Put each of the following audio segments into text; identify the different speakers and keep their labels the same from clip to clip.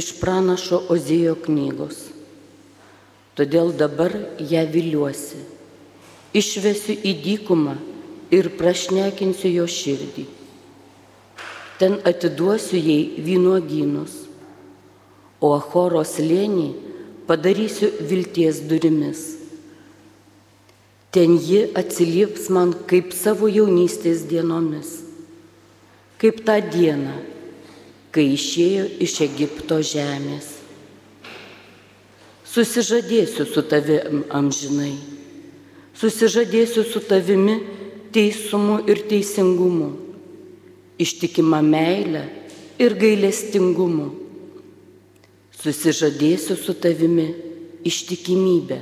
Speaker 1: iš pranašo Ozijo knygos. Todėl dabar ją viliuosi, išvesiu į dykumą ir prašnekinsiu jo širdį. Ten atiduosiu jai vynuogynus, o Achoros lėnį padarysiu vilties durimis. Ten ji atsilieps man kaip savo jaunystės dienomis, kaip tą dieną, kai išėjo iš Egipto žemės. Susižadėsiu su tavimi amžinai, susižadėsiu su tavimi teisumu ir teisingumu, ištikima meilė ir gailestingumu. Susižadėsiu su tavimi ištikimybę.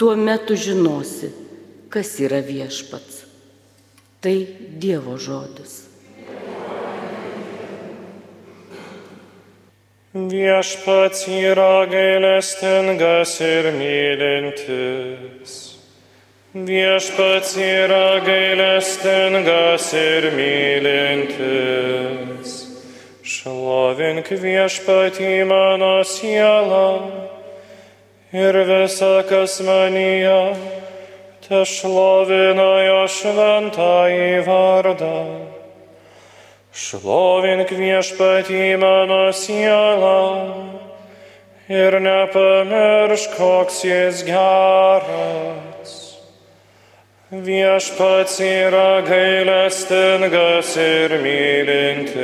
Speaker 1: Tuo metu žinosi, kas yra viešpats. Tai Dievo žodis.
Speaker 2: Viešpats yra gailestingas ir mylintis. Viešpats yra gailestingas ir mylintis. Šlovink viešpatį mano sielą ir visa, kas manyje, te šlovina jo šventąjį vardą. Šlovink viešpatį mano sielą ir nepamiršk, koks jis geras. Viešpats yra gailestingas ir mylintis.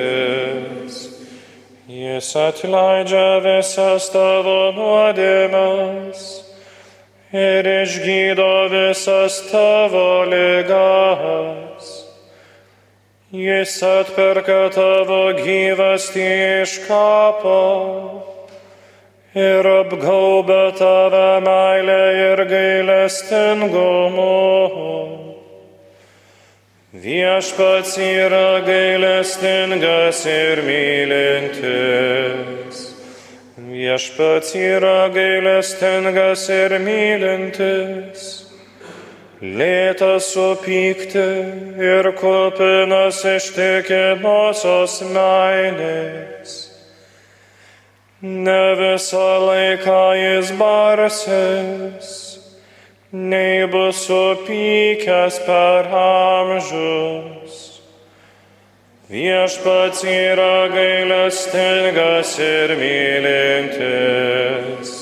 Speaker 2: Jis atleidžia visas tavo nuodėmes ir išgydo visas tavo lygas. Jis atperka tavo gyvastį iš kapo ir apgaubia tave meilę ir gailestingumu. Viešpats yra gailestingas ir mylintis. Viešpats yra gailestingas ir mylintis lėtas supykti ir kupinas ištikimosios meilės. Ne visą laiką jis barsis, nei bus supykęs per amžius. Viešpats yra gailestingas ir mylintis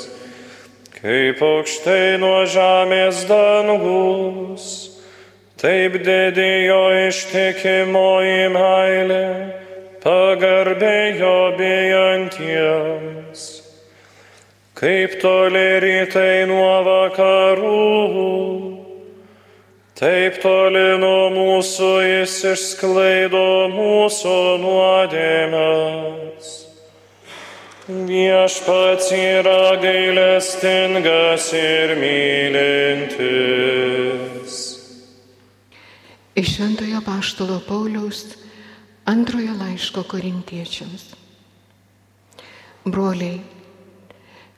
Speaker 2: Kaip aukštai nuo žemės dangus, taip didėjo ištikimoji meilė, pagarbėjo bijantiems. Kaip toli rytai nuo vakarų, taip toli nuo mūsų jis išsklaido mūsų nuodėmes. Viešpats yra gailestingas ir mylintis.
Speaker 3: Iš Šventojo Paštalo Pauliaus antrojo laiško korintiečiams. Broliai,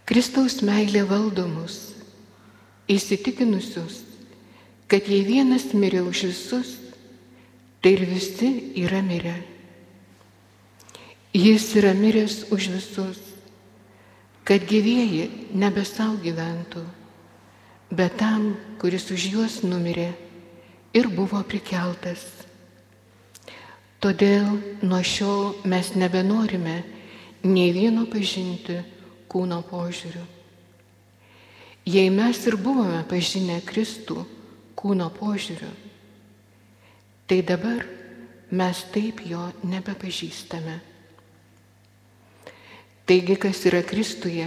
Speaker 3: Kristaus meilė valdomus, įsitikinusius, kad jei vienas mirė už visus, tai ir visi yra mirę. Jis yra miręs už visus, kad gyvieji nebe savo gyventų, bet tam, kuris už juos numirė ir buvo prikeltas. Todėl nuo šiol mes nebenorime nei vieno pažinti kūno požiūriu. Jei mes ir buvome pažinę Kristų kūno požiūriu, tai dabar mes taip jo nebepažįstame. Taigi, kas yra Kristuje,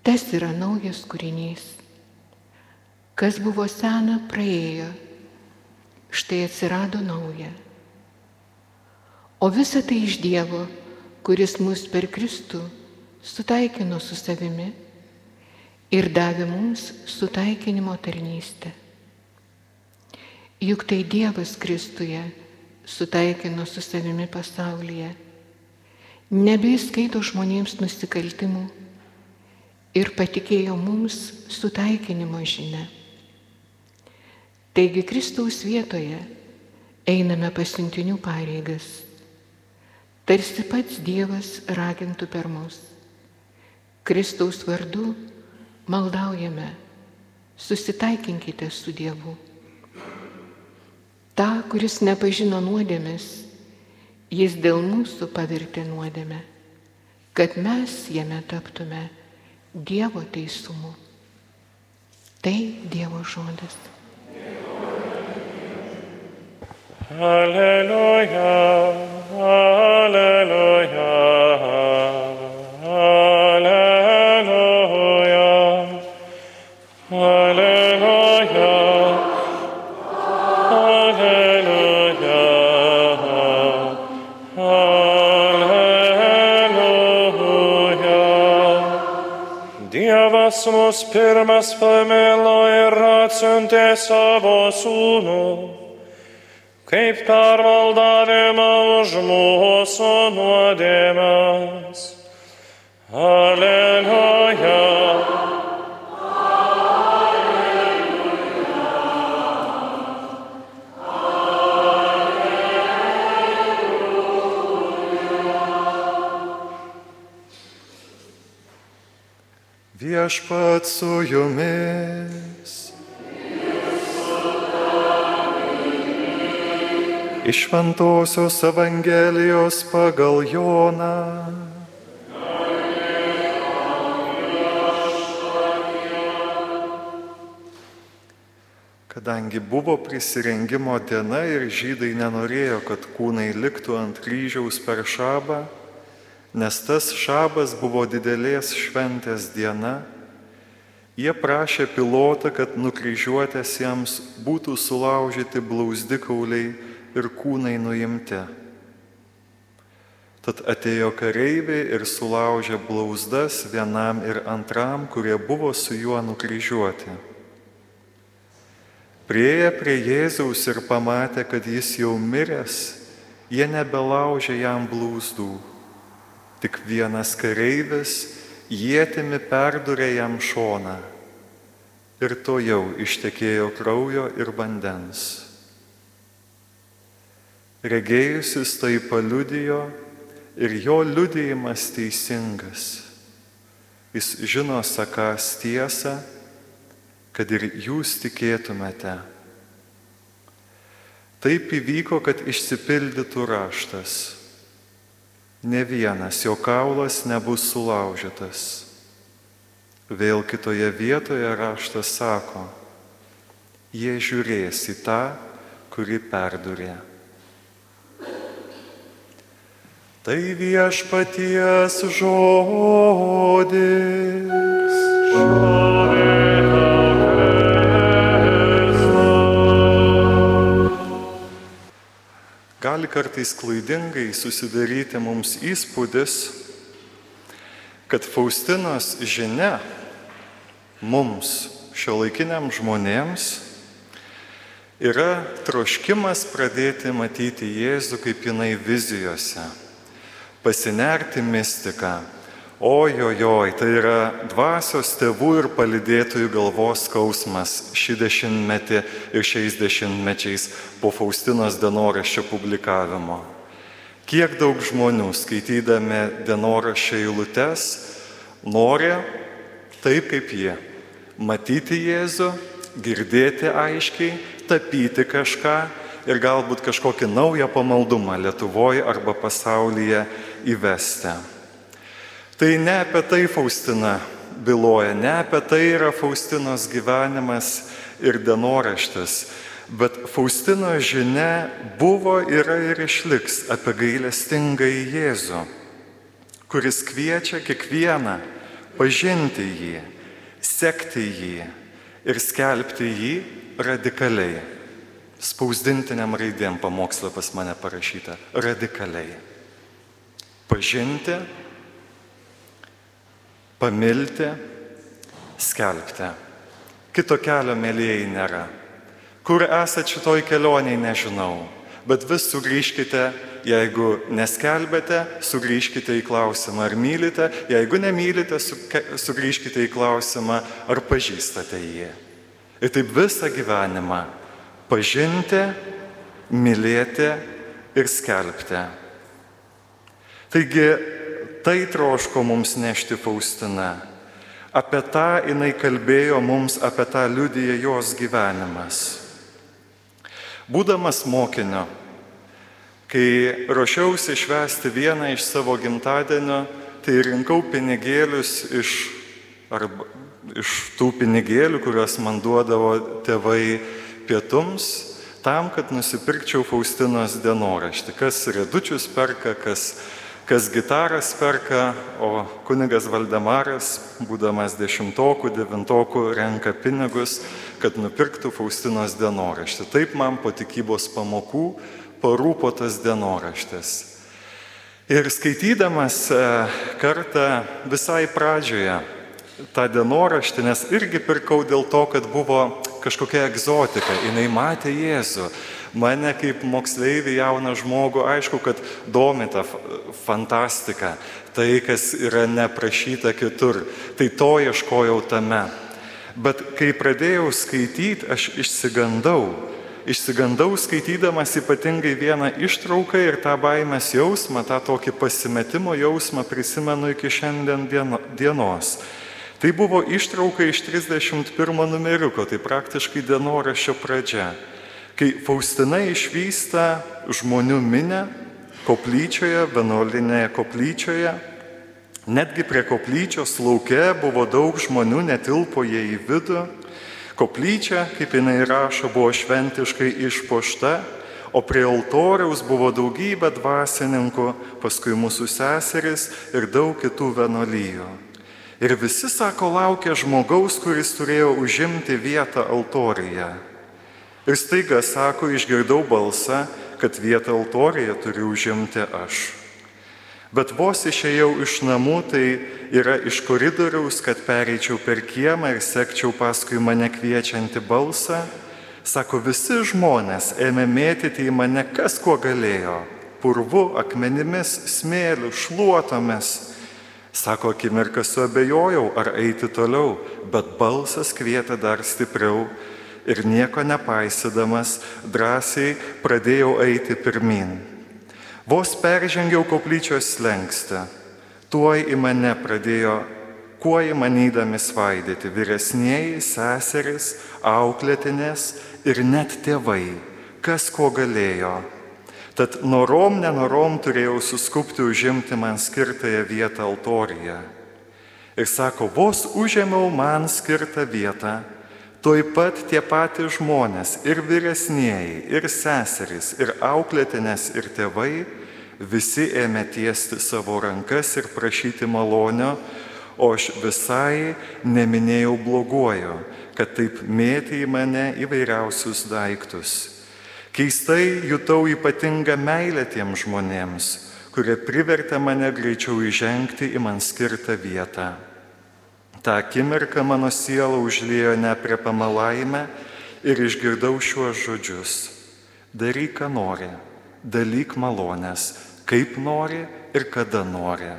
Speaker 3: tas yra naujas kūrinys. Kas buvo sena, praėjo, štai atsirado nauja. O visa tai iš Dievo, kuris mus per Kristų sutaikino su savimi ir davė mums sutaikinimo tarnystę. Juk tai Dievas Kristuje sutaikino su savimi pasaulyje nebeįskaito žmonėms nusikaltimų ir patikėjo mums sutaikinimo žinę. Taigi Kristaus vietoje einame pasiuntinių pareigas. tarsi pats Dievas ragintų per mus. Kristaus vardu maldaujame, susitaikinkite su Dievu. Ta, kuris nepažino nuodėmės, jis dėl mūsų pavirtė nuodėmę, kad mes jame taptume Dievo teisumu. Tai Dievo žodis.
Speaker 2: Alleluja, alleluja, alleluja, alleluja, Dievas mus pirmas pamilo ir atsiuntė savo sūnų kaip permaldavimą už mūsų nuodėmes. Aleliuja.
Speaker 4: Viešpat su jumis. Iš Šventojios Evangelijos pagal Joną. Kadangi buvo prisirengimo diena ir žydai nenorėjo, kad kūnai liktų ant kryžiaus per šabą, nes tas šabas buvo didelės šventės diena, jie prašė pilotą, kad nukryžiuotėsiems būtų sulaužyti blauzdikauliai ir kūnai nuimti. Tad atėjo kareiviai ir sulaužė blauzdas vienam ir antram, kurie buvo su juo nukryžiuoti. Prieję prie Jėzaus ir pamatė, kad jis jau miręs, jie nebelaužė jam blauzdų. Tik vienas kareivis jėtimi perdurė jam šoną ir to jau ištekėjo kraujo ir vandens. Regėjusis tai paliudijo ir jo liudijimas teisingas. Jis žino sakas tiesą, kad ir jūs tikėtumėte. Taip įvyko, kad išsipildytų raštas. Ne vienas jo kaulas nebus sulaužytas. Vėl kitoje vietoje raštas sako, jie žiūrės į tą, kuri perdurė. Tai viešpaties žodis. Gali kartais klaidingai susidaryti mums įspūdis, kad Faustinos žinia mums, šio laikiniam žmonėms, yra troškimas pradėti matyti Jėzų kaip jinai vizijose, pasinerti mistiką. Ojojoj, tai yra dvasios tėvų ir palidėtojų galvos skausmas šį dešimtmetį ir šiais dešimtmečiais po Faustinos dienoraščio publikavimo. Kiek daug žmonių skaitydami dienoraščio eilutes nori taip kaip jie - matyti Jėzų, girdėti aiškiai, tapyti kažką ir galbūt kažkokį naują pamaldumą Lietuvoje arba pasaulyje įvesti. Tai ne apie tai Faustina byloja, ne apie tai yra Faustinos gyvenimas ir dienoraštis, bet Faustino žinia buvo, yra ir išliks apie gailestingą į Jėzų, kuris kviečia kiekvieną pažinti jį, sekti jį ir skelbti jį radikaliai. Spausdintiniam raidėm pamokslą pas mane parašyta - radikaliai. Pažinti, pamilti, skelbti. Kito kelio mėlyjei nėra. Kur esate šitoj kelioniai, nežinau, bet vis sugrįžkite, jeigu neskelbėte, sugrįžkite į klausimą, ar mylite, jeigu nemylite, sugrįžkite į klausimą, ar pažįstate jį. Ir taip visą gyvenimą pažinti, mylėti ir skelbti. Taigi tai troško mums nešti Faustina. Apie tą jinai kalbėjo mums, apie tą liudiją jos gyvenimas. Būdamas mokinio, kai ruošiausi švęsti vieną iš savo gimtadienio, tai rinkau pinigėlius iš, arba, iš tų pinigėlių, kuriuos man duodavo tėvai pietums, tam, kad nusipirkčiau Faustinos dienoraštį. Kas redučius perka, kas, kas gitaras perka, o kunigas Valdemaras, būdamas dešimtokų, devintokų, renka pinigus, kad nupirktų Faustinos dienoraštį. Taip man po tikybos pamokų parūpo tas dienoraštis. Ir skaitydamas e, kartą visai pradžioje tą dienoraštį, nes irgi pirkau dėl to, kad buvo kažkokia egzotika, jinai matė Jėzų. Mane kaip moksleivį jauną žmogų, aišku, kad domita fantastika, tai, kas yra neprašyta kitur. Tai to ieškojau tame. Bet kai pradėjau skaityti, aš išsigandau. Išsigandau skaitydamas ypatingai vieną ištrauką ir tą baimės jausmą, tą tokį pasimetimo jausmą prisimenu iki šiandien dienos. Tai buvo ištrauka iš 31 numeriuko, tai praktiškai dienoraščio pradžia, kai Faustina išvysta žmonių minę koplyčioje, vienuolinėje koplyčioje. Netgi prie koplyčios laukia buvo daug žmonių, netilpo jie į vidų. Koplyčia, kaip jinai rašo, buvo šventiškai išpošta, o prie altoriaus buvo daugybė dvasininkų, paskui mūsų seseris ir daug kitų vienuolyjų. Ir visi, sako, laukia žmogaus, kuris turėjo užimti vietą altorijoje. Ir staiga, sako, išgirdau balsą, kad vietą altorijoje turiu užimti aš. Bet vos išėjau iš namų, tai yra iš koridoriaus, kad pereičiau per kiemą ir sekčiau paskui mane kviečiantį balsą. Sako, visi žmonės ėmė mėtyti į mane kas kuo galėjo - purvu, akmenimis, smėliu, šluotomis. Sako, akimirką suabejojau, ar eiti toliau, bet balsas kvietė dar stipriau ir nieko nepaisydamas drąsiai pradėjau eiti pirmin. Vos peržengiau koplyčios slengstę, tuoj į mane pradėjo, kuo įmanydami svaidyti vyresnėjai, seseris, auklėtinės ir net tėvai, kas ko galėjo Tad norom, nenorom turėjau suskupti užimti man skirtąją vietą altoriją. Ir sako, vos užėmiau man skirtą vietą, toj pat tie patys žmonės, ir vyresnėjai, ir seserys, ir auklėtinės, ir tėvai, visi ėmė tiesti savo rankas ir prašyti malonio, o aš visai neminėjau bloguojo, kad taip mėtė į mane įvairiausius daiktus Keistai jutau ypatingą meilę tiems žmonėms, kurie privertė mane greičiau įžengti į man skirtą vietą. Ta akimirka mano siela užlėjo nepriepamą laimę ir išgirdau šiuos žodžius. Daryk, ką nori, dalyk malonės, kaip nori ir kada nori.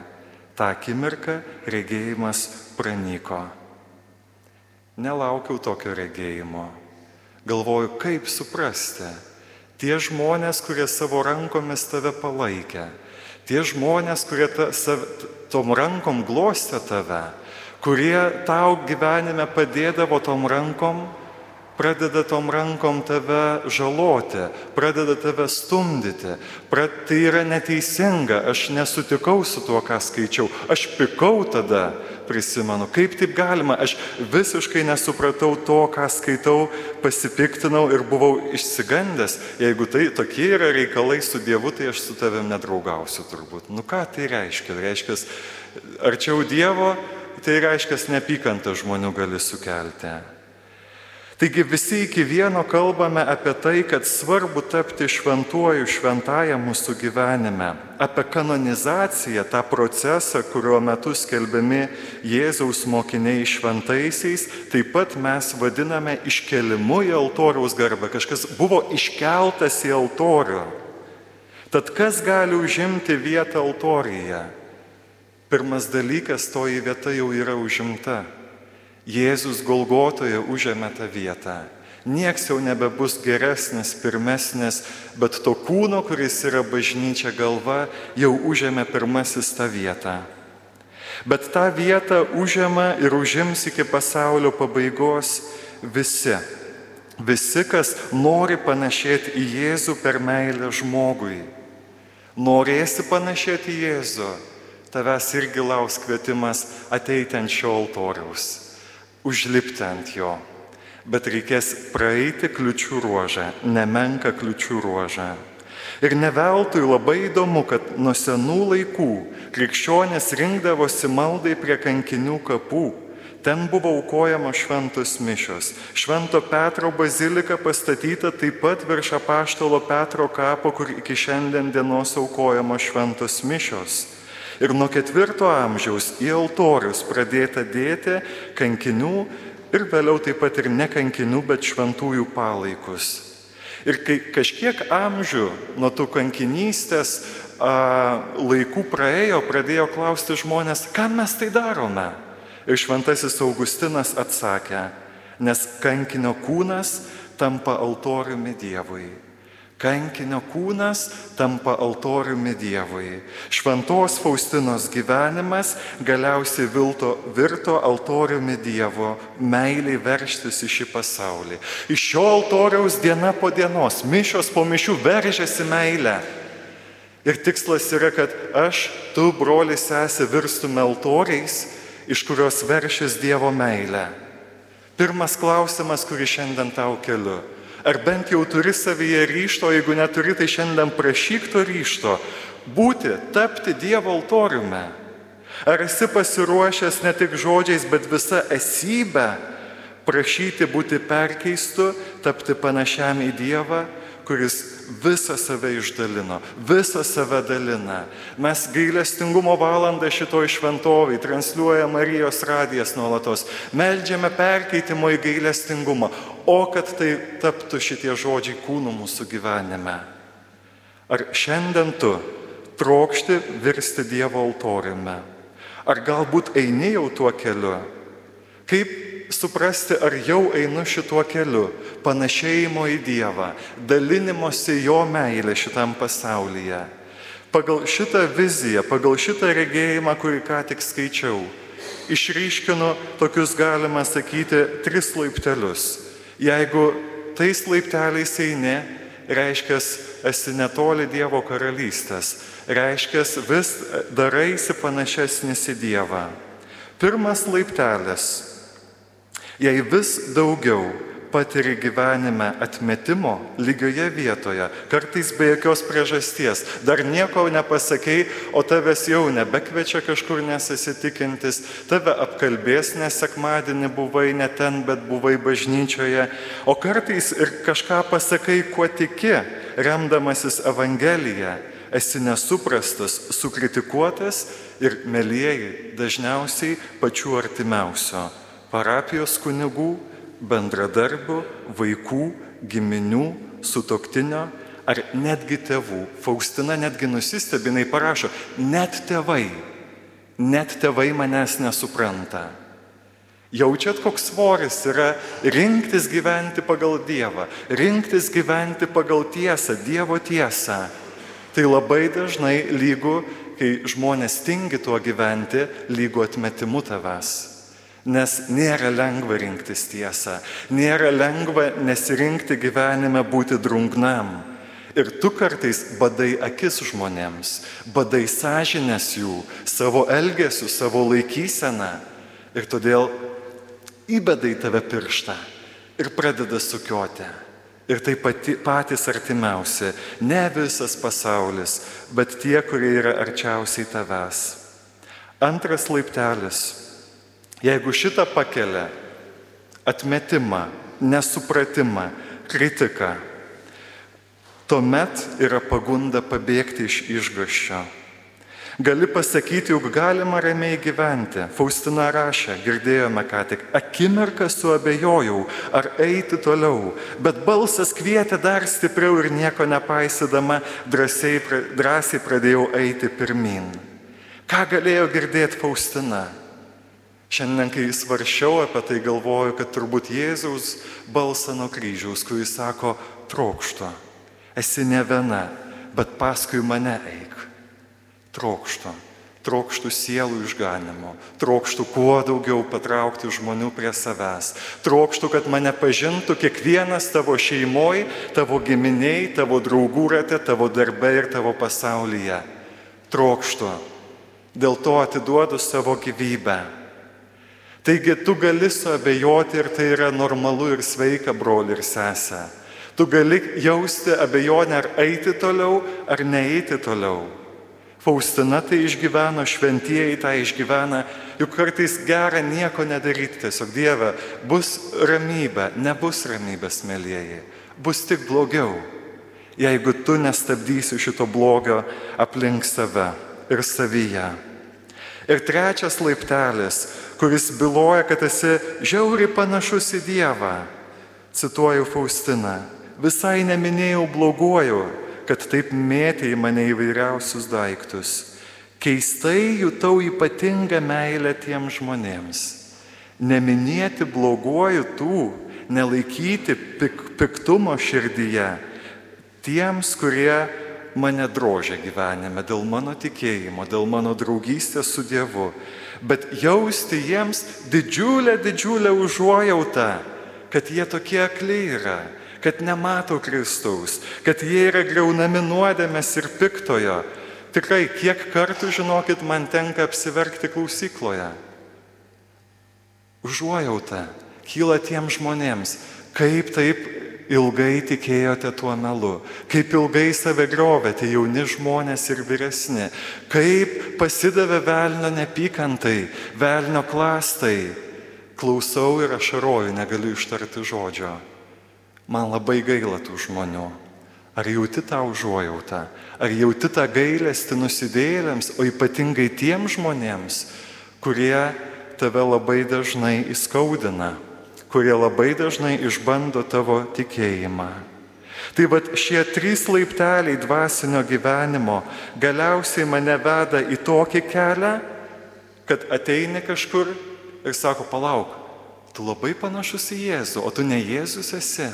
Speaker 4: Ta akimirka regėjimas pranyko. Nelaukiau tokio regėjimo. Galvoju, kaip suprasti Tie žmonės, kurie savo rankomis tave palaikė, tie žmonės, kurie ta, sav, tom rankom glostė tave, kurie tau gyvenime padėdavo tom rankom, pradeda tom rankom tave žaloti, pradeda tave stumdyti. Prad, tai yra neteisinga, aš nesutikau su tuo, ką skaičiau, aš pikau tada, prisimenu, kaip taip galima, aš visiškai nesupratau to, ką skaitau, pasipiktinau ir buvau išsigandęs, jeigu tai tokie yra reikalai su Dievu, tai aš su tavim nedraugausiu turbūt. Nu ką tai reiškia? Reiškia, arčiau Dievo, tai reiškia, nepykantą žmonių gali sukelti. Taigi visi iki vieno kalbame apie tai, kad svarbu tapti šventuoju šventąją mūsų gyvenime, apie kanonizaciją, tą procesą, kurio metu skelbiami Jėzaus mokiniai šventaisiais, taip pat mes vadiname iškelimu į altoriaus garbę. Kažkas buvo iškeltas į altorių. Tad kas gali užimti vietą altorijoje? Pirmas dalykas, toji vieta jau yra užimta. Jėzus Golgotoje užėmė tą vietą. Niekas jau nebebus geresnis, pirmesnis, bet to kūno, kuris yra bažnyčia galva, jau užėmė pirmasis tą vietą. Bet tą vietą užėma ir užims iki pasaulio pabaigos visi. Visi, kas nori panašėti į Jėzų per meilę žmogui. Norėsi panašėti į Jėzų, tavęs irgi laus kvietimas ateiti ant šio altoriaus, užlipti ant jo. Bet reikės praeiti kliučių ruožą, nemenka kliučių ruožą. Ir ne veltui labai įdomu, kad nuo senų laikų krikščionės rinkdavosi maldai prie kankinių kapų Ten buvo aukojama šventos mišios. Švento Petro bazilika pastatyta taip pat virš apaštalo Petro kapo, kur iki šiandien dienos aukojama šventos mišios. Ir nuo ketvirto amžiaus į altorius pradėta dėti kankinių ir vėliau taip pat ir ne kankinių, bet šventųjų palaikus. Ir kai kažkiek amžių nuo tų kankinystės a, laikų praėjo, pradėjo klausti žmonės, kam mes tai darome. Ir šventasis Augustinas atsakė, nes kankinio kūnas tampa altoriumi Dievui. Kankinio kūnas tampa altoriumi Dievui. Šventos Faustinos gyvenimas galiausiai vilto, virto altoriumi Dievo, meiliai verštis į šį pasaulį. Iš šio altoriaus diena po dienos, mišios po mišių veržiasi meilę. Ir tikslas yra, kad aš, tu, broliai, sesė, virstume altoriais iš kurios veršis Dievo meilė. Pirmas klausimas, kurį šiandien tau keliu. Ar bent jau turi savyje ryšto, jeigu neturi, tai šiandien prašyk to ryšto būti, tapti Dievo altoriume. Ar esi pasiruošęs ne tik žodžiais, bet visa esybė prašyti būti perkeistu, tapti panašiam į Dievą, kuris visą save išdalino, visą save dalina. Mes gailestingumo valandą šitoj šventoviai transliuoja Marijos radijas nuolatos. Meldžiame perkeitimo į gailestingumą, o kad tai taptų šitie žodžiai kūnų mūsų gyvenime. Ar šiandien tu trokšti virsti Dievo altoriumi? Ar galbūt eini jau tuo keliu? Kaip suprasti, ar jau einu šituo keliu, panašėjimo į Dievą, dalinimosi jo meilė šitam pasaulyje. Pagal šitą viziją, pagal šitą regėjimą, kurį ką tik skaičiau, išryškinu tokius, galima sakyti, tris laiptelius. Jeigu tais laipteliais eini, reiškia, esi netoli Dievo karalystės, reiškia, vis daraisi panašesnis į Dievą. Pirmas laiptelis Jei vis daugiau patiri gyvenime atmetimo lygioje vietoje, kartais be jokios priežasties, dar nieko nepasakei, o tavęs jau nebekvečia kažkur nesasitikintis, tave apkalbės, nes sekmadienį buvai ne ten, bet buvai bažnyčioje, o kartais ir kažką pasakai, kuo tiki, remdamasis Evangeliją, esi nesuprastas, sukritikuotas ir, mėlyjeji, dažniausiai pačių artimiausio parapijos kunigų, bendradarbių, vaikų, giminių, sutoktinio ar netgi tėvų. Faustina netgi nusistebinai parašo, net tėvai, net tėvai manęs nesupranta. Jaučiat, koks svoris yra rinktis gyventi pagal Dievą, rinktis gyventi pagal tiesą, Dievo tiesą. Tai labai dažnai lygu, kai žmonės tingi tuo gyventi, lygu atmetimu tavęs. Nes nėra lengva rinktis tiesą, nėra lengva nesirinkti gyvenime būti drungnam. Ir tu kartais badai akis žmonėms, badai sąžinės jų, savo elgesių, savo laikyseną. Ir todėl įbedai tave pirštą ir pradeda sukioti. Ir tai pati, patys artimiausi, ne visas pasaulis, bet tie, kurie yra arčiausiai tavęs. Antras laiptelis Jeigu šitą pakelia atmetimą, nesupratimą, kritiką, tuomet yra pagunda pabėgti iš išgaščio. Gali pasakyti, juk galima ramiai gyventi. Faustina rašė, girdėjome ką tik, akimirką suabejojau, ar eiti toliau, bet balsas kvietė dar stipriau ir nieko nepaisydama drąsiai, drąsiai pradėjau eiti pirmin. Ką galėjo girdėti Faustina? Šiandien, kai svaršiau apie tai, galvoju, kad turbūt Jėzaus balsą nuo kryžiaus, kuris sako, trokšto, esi ne viena, bet paskui mane eik. Trokšto, trokštų sielų išganimo, trokštų kuo daugiau patraukti žmonių prie savęs, trokštų, kad mane pažintų kiekvienas tavo šeimoji, tavo giminiai, tavo draugų rate, tavo darbe ir tavo pasaulyje. Trokštų, dėl to atiduodu savo gyvybę Taigi tu gali suabejoti ir tai yra normalu ir sveika, broli ir sesė. Tu gali jausti abejonę ar eiti toliau, ar neeiti toliau. Faustina tai išgyveno, šventieji tai išgyvena, juk kartais gera nieko nedaryti, tiesiog Dieve, bus ramybė, nebus ramybės, mėlyjeji, bus tik blogiau, jeigu tu nestabdysi šito blogio aplink save ir savyje. Ir trečias laiptelis kuris byloja, kad esi žiauri panašus į Dievą. Cituoju Faustiną, visai neminėjau bloguoju, kad taip mėtė į mane įvairiausius daiktus. Keistai jutau ypatingą meilę tiem žmonėms. Neminėti bloguoju tų, nelaikyti pik, piktumo širdyje tiems, kurie mane drožia gyvenime dėl mano tikėjimo, dėl mano draugystės su Dievu, bet jausti jiems didžiulę, didžiulę užuojautą, kad jie tokie akli yra, kad nemato Kristaus, kad jie yra greunami nuodėmės ir piktojo. Tikrai, kiek kartų, žinokit, man tenka apsiverkti klausykloje. Užuojauta kyla tiem žmonėms, kaip taip ilgai tikėjote tuo melu, kaip ilgai save griovėte jauni žmonės ir vyresni, kaip pasidavė velnio nepykantai, velnio klastai. Klausau ir ašaroju, negaliu ištarti žodžio. Man labai gaila tų žmonių. Ar jauti tą užuojautą, ar jauti tą gailestį nusidėlėms, o ypatingai tiem žmonėms, kurie tave labai dažnai įskaudina kurie labai dažnai išbando tavo tikėjimą. Tai vad šie trys laipteliai dvasinio gyvenimo galiausiai mane veda į tokį kelią, kad ateini kažkur ir sako, palauk, tu labai panašus į Jėzų, o tu ne Jėzus esi.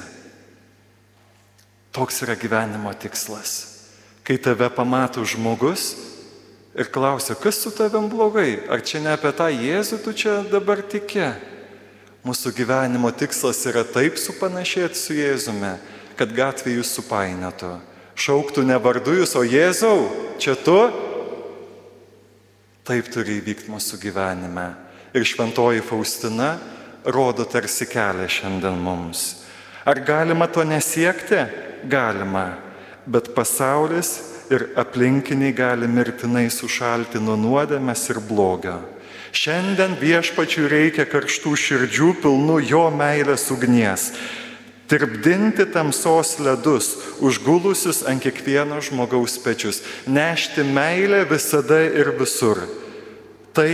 Speaker 4: Toks yra gyvenimo tikslas. Kai tave pamato žmogus ir klausia, kas su tavim blogai, ar čia ne apie tą Jėzų tu čia dabar tikė? Mūsų gyvenimo tikslas yra taip supanašėti su Jėzumi, kad gatvė jūs supainėtų. Šauktų ne vardu jūs, o Jėzau, čia tu. Taip turi įvykti mūsų gyvenime. Ir šventoji Faustina rodo tarsi kelią šiandien mums. Ar galima to nesiekti? Galima. Bet pasaulis ir aplinkiniai gali mirtinai sušalti nuo nuodėmės ir blogio. Šiandien viešpačiui reikia karštų širdžių pilnų jo meilės ugnies. Tirpdinti tamsos ledus, užgulusius ant kiekvieno žmogaus pečius, nešti meilę visada ir visur. Tai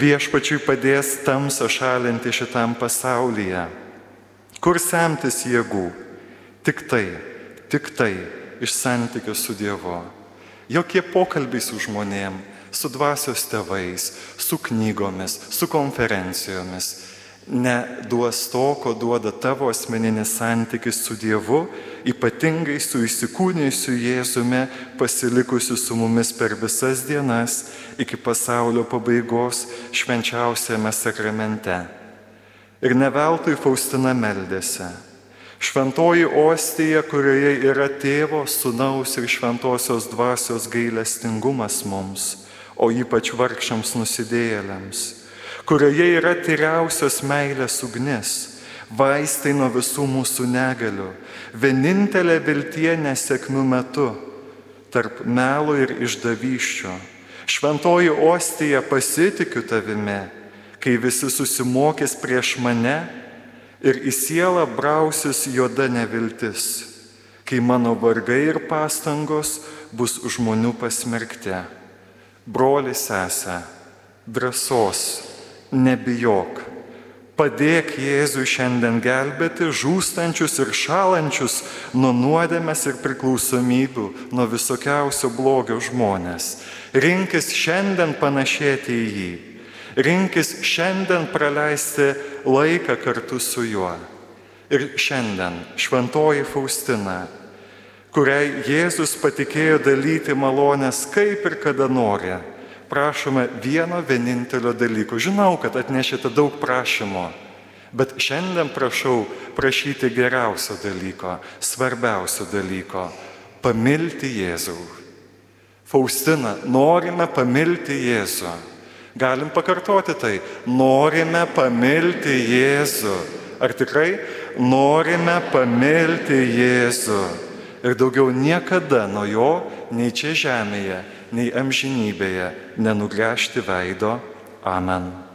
Speaker 4: viešpačiui padės tamsą šalinti šitam pasaulyje. Kur semtis jėgų? Tik tai, tik tai iš santykių su Dievu. Jokie pokalbiai su žmonėmis su dvasios tėvais, su knygomis, su konferencijomis. Neduos to, ko duoda tavo asmeninis santykis su Dievu, ypatingai su įsikūnysiu Jėzumi, pasilikusiu su mumis per visas dienas iki pasaulio pabaigos švenčiausiame sakramente. Ir ne veltui Faustina meldėsi. Šventoji ostija, kurioje yra tėvo, sunaus ir šventosios dvasios gailestingumas mums o ypač vargšiams nusidėjėliams, kurioje yra tyriausios meilės ugnis, vaistai nuo visų mūsų negalių, vienintelė viltie nesėkmių metu tarp melo ir išdavyščio. Šventoji ostija pasitikiu tavimi, kai visi susimokės prieš mane ir į sielą brausis juoda neviltis, kai mano vargai ir pastangos bus žmonių pasmerkti broli sesę, drąsos, nebijok. Padėk Jėzui šiandien gelbėti žūstančius ir šalančius nuo nuodėmės ir priklausomybių, nuo visokiausio blogio žmonės. Rinkis šiandien panašėti į jį. Rinkis šiandien praleisti laiką kartu su juo. Ir šiandien šventoji Faustina, kuriai Jėzus patikėjo dalyti malonės kaip ir kada nori, prašome vieno vienintelio dalyko. Žinau, kad atnešite daug prašymo, bet šiandien prašau prašyti geriausio dalyko, svarbiausio dalyko - pamilti Jėzų. Faustina, norime pamilti Jėzų. Galim pakartoti tai. Norime pamilti Jėzų. Ar tikrai norime pamilti Jėzų? Ir daugiau niekada nuo jo nei čia žemėje, nei amžinybėje nenugręžti veido. Amen.